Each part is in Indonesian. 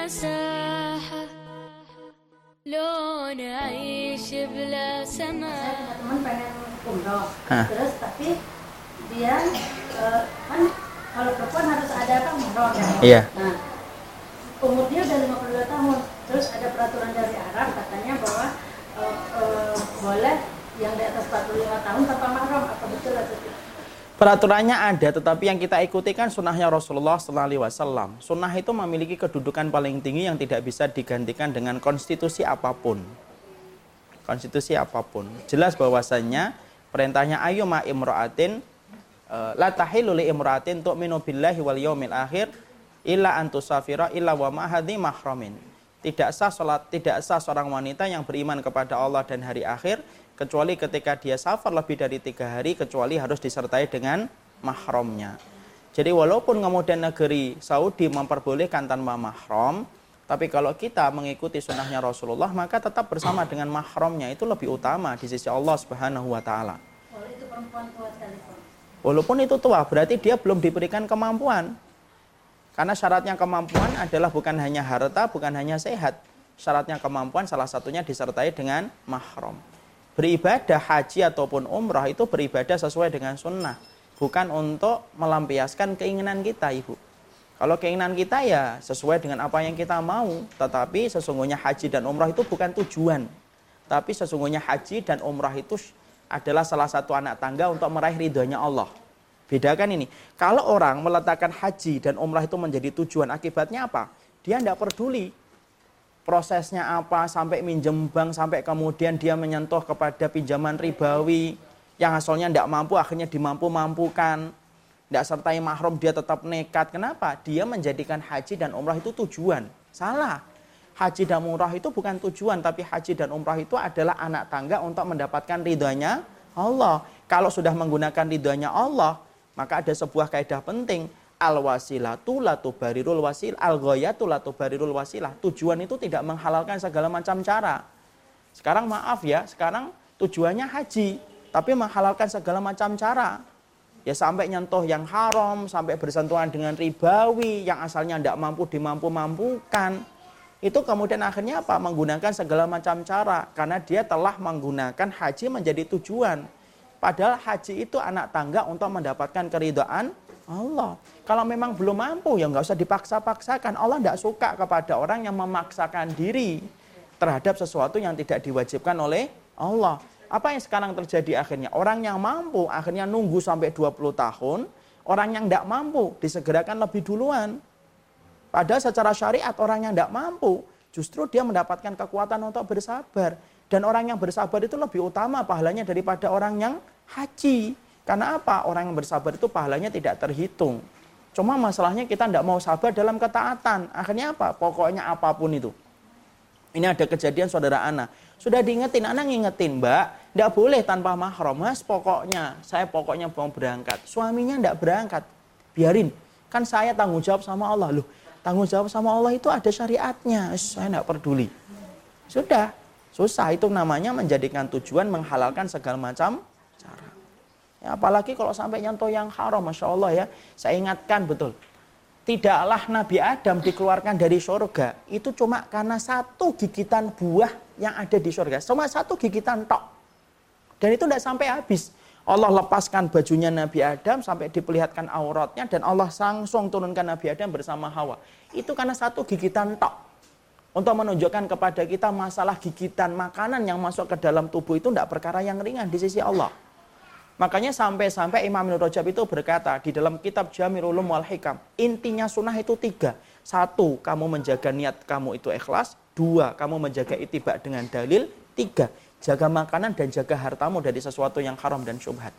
مساحة لو نعيش بلا سماح saya punya teman pengen umroh Hah. terus tapi dia eh, kan kalau perempuan harus ada apa umroh kan Iya. nah umur dia udah 52 tahun terus ada peraturan dari Arab katanya bahwa eh, eh, boleh yang di atas 45 tahun tanpa mahram apa betul atau tidak Peraturannya ada, tetapi yang kita ikuti kan sunnahnya Rasulullah Sallallahu Wasallam. Sunnah itu memiliki kedudukan paling tinggi yang tidak bisa digantikan dengan konstitusi apa pun. Konstitusi apa pun. Jelas bahwasannya perintahnya ayu ma imra'atin eh, la tahilu li imra'atin tu'minu billahi wal yaumil akhir illa antusafira illa wa ma'hadhi mahramin. Tidak sah salat, tidak sah seorang wanita yang beriman kepada Allah dan hari akhir kecuali ketika dia safar lebih dari tiga hari kecuali harus disertai dengan mahramnya. Jadi walaupun kemudian negeri Saudi memperbolehkan tanpa mahram, tapi kalau kita mengikuti sunnahnya Rasulullah maka tetap bersama dengan mahramnya itu lebih utama di sisi Allah Subhanahu wa taala. sekalipun Walaupun itu tua, berarti dia belum diberikan kemampuan. Karena syaratnya kemampuan adalah bukan hanya harta, bukan hanya sehat. Syaratnya kemampuan salah satunya disertai dengan mahram. Beribadah haji ataupun umrah itu beribadah sesuai dengan sunnah. Bukan untuk melampiaskan keinginan kita, Ibu. Kalau keinginan kita ya sesuai dengan apa yang kita mau. Tetapi sesungguhnya haji dan umrah itu bukan tujuan. Tapi sesungguhnya haji dan umrah itu adalah salah satu anak tangga untuk meraih ridhonya Allah. Bedakan ini. Kalau orang meletakkan haji dan umrah itu menjadi tujuan, akibatnya apa? Dia tidak peduli prosesnya apa, sampai minjem bank, sampai kemudian dia menyentuh kepada pinjaman ribawi, yang asalnya tidak mampu, akhirnya dimampu-mampukan. Tidak sertai mahram, dia tetap nekat. Kenapa? Dia menjadikan haji dan umrah itu tujuan. Salah. Haji dan umrah itu bukan tujuan, tapi haji dan umrah itu adalah anak tangga untuk mendapatkan ridhonya Allah. Kalau sudah menggunakan ridhonya Allah, maka ada sebuah kaidah penting. Al wasilatu la tubarirul wasil, al ghayatu la tubarirul wasilah. Tujuan itu tidak menghalalkan segala macam cara. Sekarang maaf ya, sekarang tujuannya haji, tapi menghalalkan segala macam cara. Ya sampai nyentuh yang haram, sampai bersentuhan dengan ribawi, yang asalnya tidak mampu dimampu-mampukan. Itu kemudian akhirnya apa? Menggunakan segala macam cara. Karena dia telah menggunakan haji menjadi tujuan. Padahal haji itu anak tangga untuk mendapatkan keridhaan Allah. Kalau memang belum mampu, ya nggak usah dipaksa-paksakan. Allah tidak suka kepada orang yang memaksakan diri terhadap sesuatu yang tidak diwajibkan oleh Allah. Apa yang sekarang terjadi akhirnya? Orang yang mampu akhirnya nunggu sampai 20 tahun. Orang yang tidak mampu disegerakan lebih duluan. Padahal secara syariat orang yang tidak mampu justru dia mendapatkan kekuatan untuk bersabar. Dan orang yang bersabar itu lebih utama pahalanya daripada orang yang haji. Karena apa? Orang yang bersabar itu pahalanya tidak terhitung. Cuma masalahnya kita tidak mau sabar dalam ketaatan. Akhirnya apa? Pokoknya apa pun itu. Ini ada kejadian saudara Ana. Sudah diingetin, Ana ngingetin mbak. Tidak boleh tanpa mahram. Mas pokoknya, saya pokoknya mau berangkat. Suaminya tidak berangkat. Biarin. Kan saya tanggung jawab sama Allah. Loh, tanggung jawab sama Allah itu ada syariatnya. Saya tidak peduli. Sudah. Susah. Itu namanya menjadikan tujuan menghalalkan segala macam cara. Ya, apalagi kalau sampai nyentuh yang haram, Masya Allah ya. Saya ingatkan betul. Tidaklah Nabi Adam dikeluarkan dari surga. Itu cuma karena satu gigitan buah yang ada di surga. Cuma satu gigitan tok. Dan itu tidak sampai habis. Allah lepaskan bajunya Nabi Adam sampai diperlihatkan auratnya. Dan Allah langsung turunkan Nabi Adam bersama Hawa. Itu karena satu gigitan tok. Untuk menunjukkan kepada kita masalah gigitan makanan yang masuk ke dalam tubuh itu tidak perkara yang ringan di sisi Allah. Makanya sampai-sampai Imam Ibn Rajab itu berkata di dalam kitab Jamirul Ulum wal Hikam, intinya sunnah itu tiga. Satu, kamu menjaga niat kamu itu ikhlas. Dua, kamu menjaga itibak dengan dalil. Tiga, jaga makanan dan jaga hartamu dari sesuatu yang haram dan syubhat.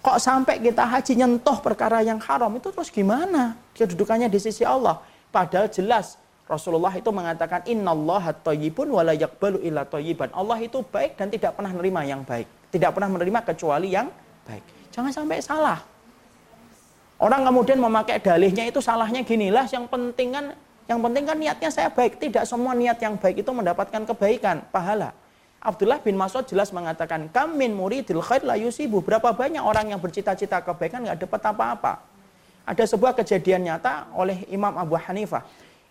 Kok sampai kita haji nyentuh perkara yang haram itu terus gimana? Kedudukannya di sisi Allah. Padahal jelas Rasulullah itu mengatakan innallaha thayyibun wa la yaqbalu illa thayyiban. Allah itu baik dan tidak pernah menerima yang baik. Tidak pernah menerima kecuali yang baik. Jangan sampai salah. Orang kemudian memakai dalihnya itu salahnya ginilah yang penting kan yang penting kan niatnya saya baik. Tidak semua niat yang baik itu mendapatkan kebaikan, pahala. Abdullah bin Mas'ud jelas mengatakan, "Kamin muridil khair la yusibu." Berapa banyak orang yang bercita-cita kebaikan nggak dapat apa-apa. Ada sebuah kejadian nyata oleh Imam Abu Hanifah.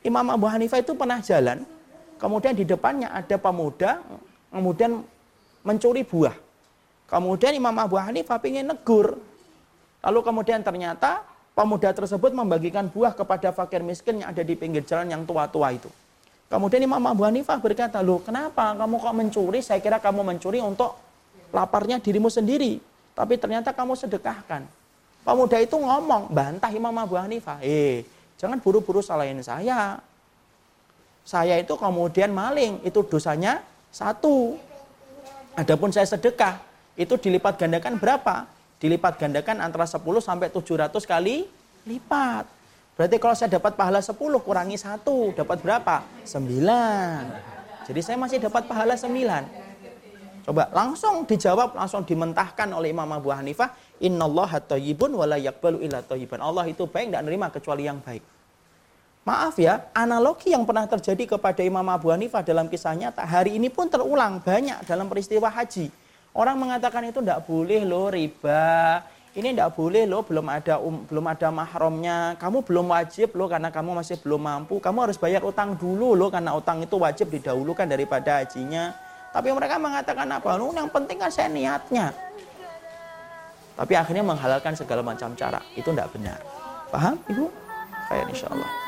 Imam Abu Hanifah itu pernah jalan, kemudian di depannya ada pemuda, kemudian mencuri buah. Kemudian Imam Abu Hanifah ingin negur. Lalu kemudian ternyata pemuda tersebut membagikan buah kepada fakir miskin yang ada di pinggir jalan yang tua-tua itu. Kemudian Imam Abu Hanifah berkata, loh kenapa kamu kok mencuri? Saya kira kamu mencuri untuk laparnya dirimu sendiri. Tapi ternyata kamu sedekahkan. Pemuda itu ngomong, bantah Imam Abu Hanifah. Eh, jangan buru-buru salahin saya. Saya itu kemudian maling, itu dosanya satu. Adapun saya sedekah, itu dilipat gandakan berapa? Dilipat gandakan antara 10 sampai 700 kali lipat. Berarti kalau saya dapat pahala 10 kurangi 1, dapat berapa? 9. Jadi saya masih dapat pahala 9. Coba langsung dijawab, langsung dimentahkan oleh Imam Abu Hanifah, "Innallaha wa la yaqbalu illa thayyiban." Allah itu baik tidak menerima kecuali yang baik. Maaf ya, analogi yang pernah terjadi kepada Imam Abu Hanifah dalam kisahnya hari ini pun terulang banyak dalam peristiwa haji. Orang mengatakan itu tidak boleh loh riba, ini tidak boleh loh, belum ada um, belum ada mahramnya. Kamu belum wajib loh karena kamu masih belum mampu. Kamu harus bayar utang dulu loh karena utang itu wajib didahulukan daripada hajinya. Tapi mereka mengatakan apa? Loh, yang penting kan saya niatnya. Tapi akhirnya menghalalkan segala macam cara. Itu tidak benar. Paham Ibu? Kayak insya Allah.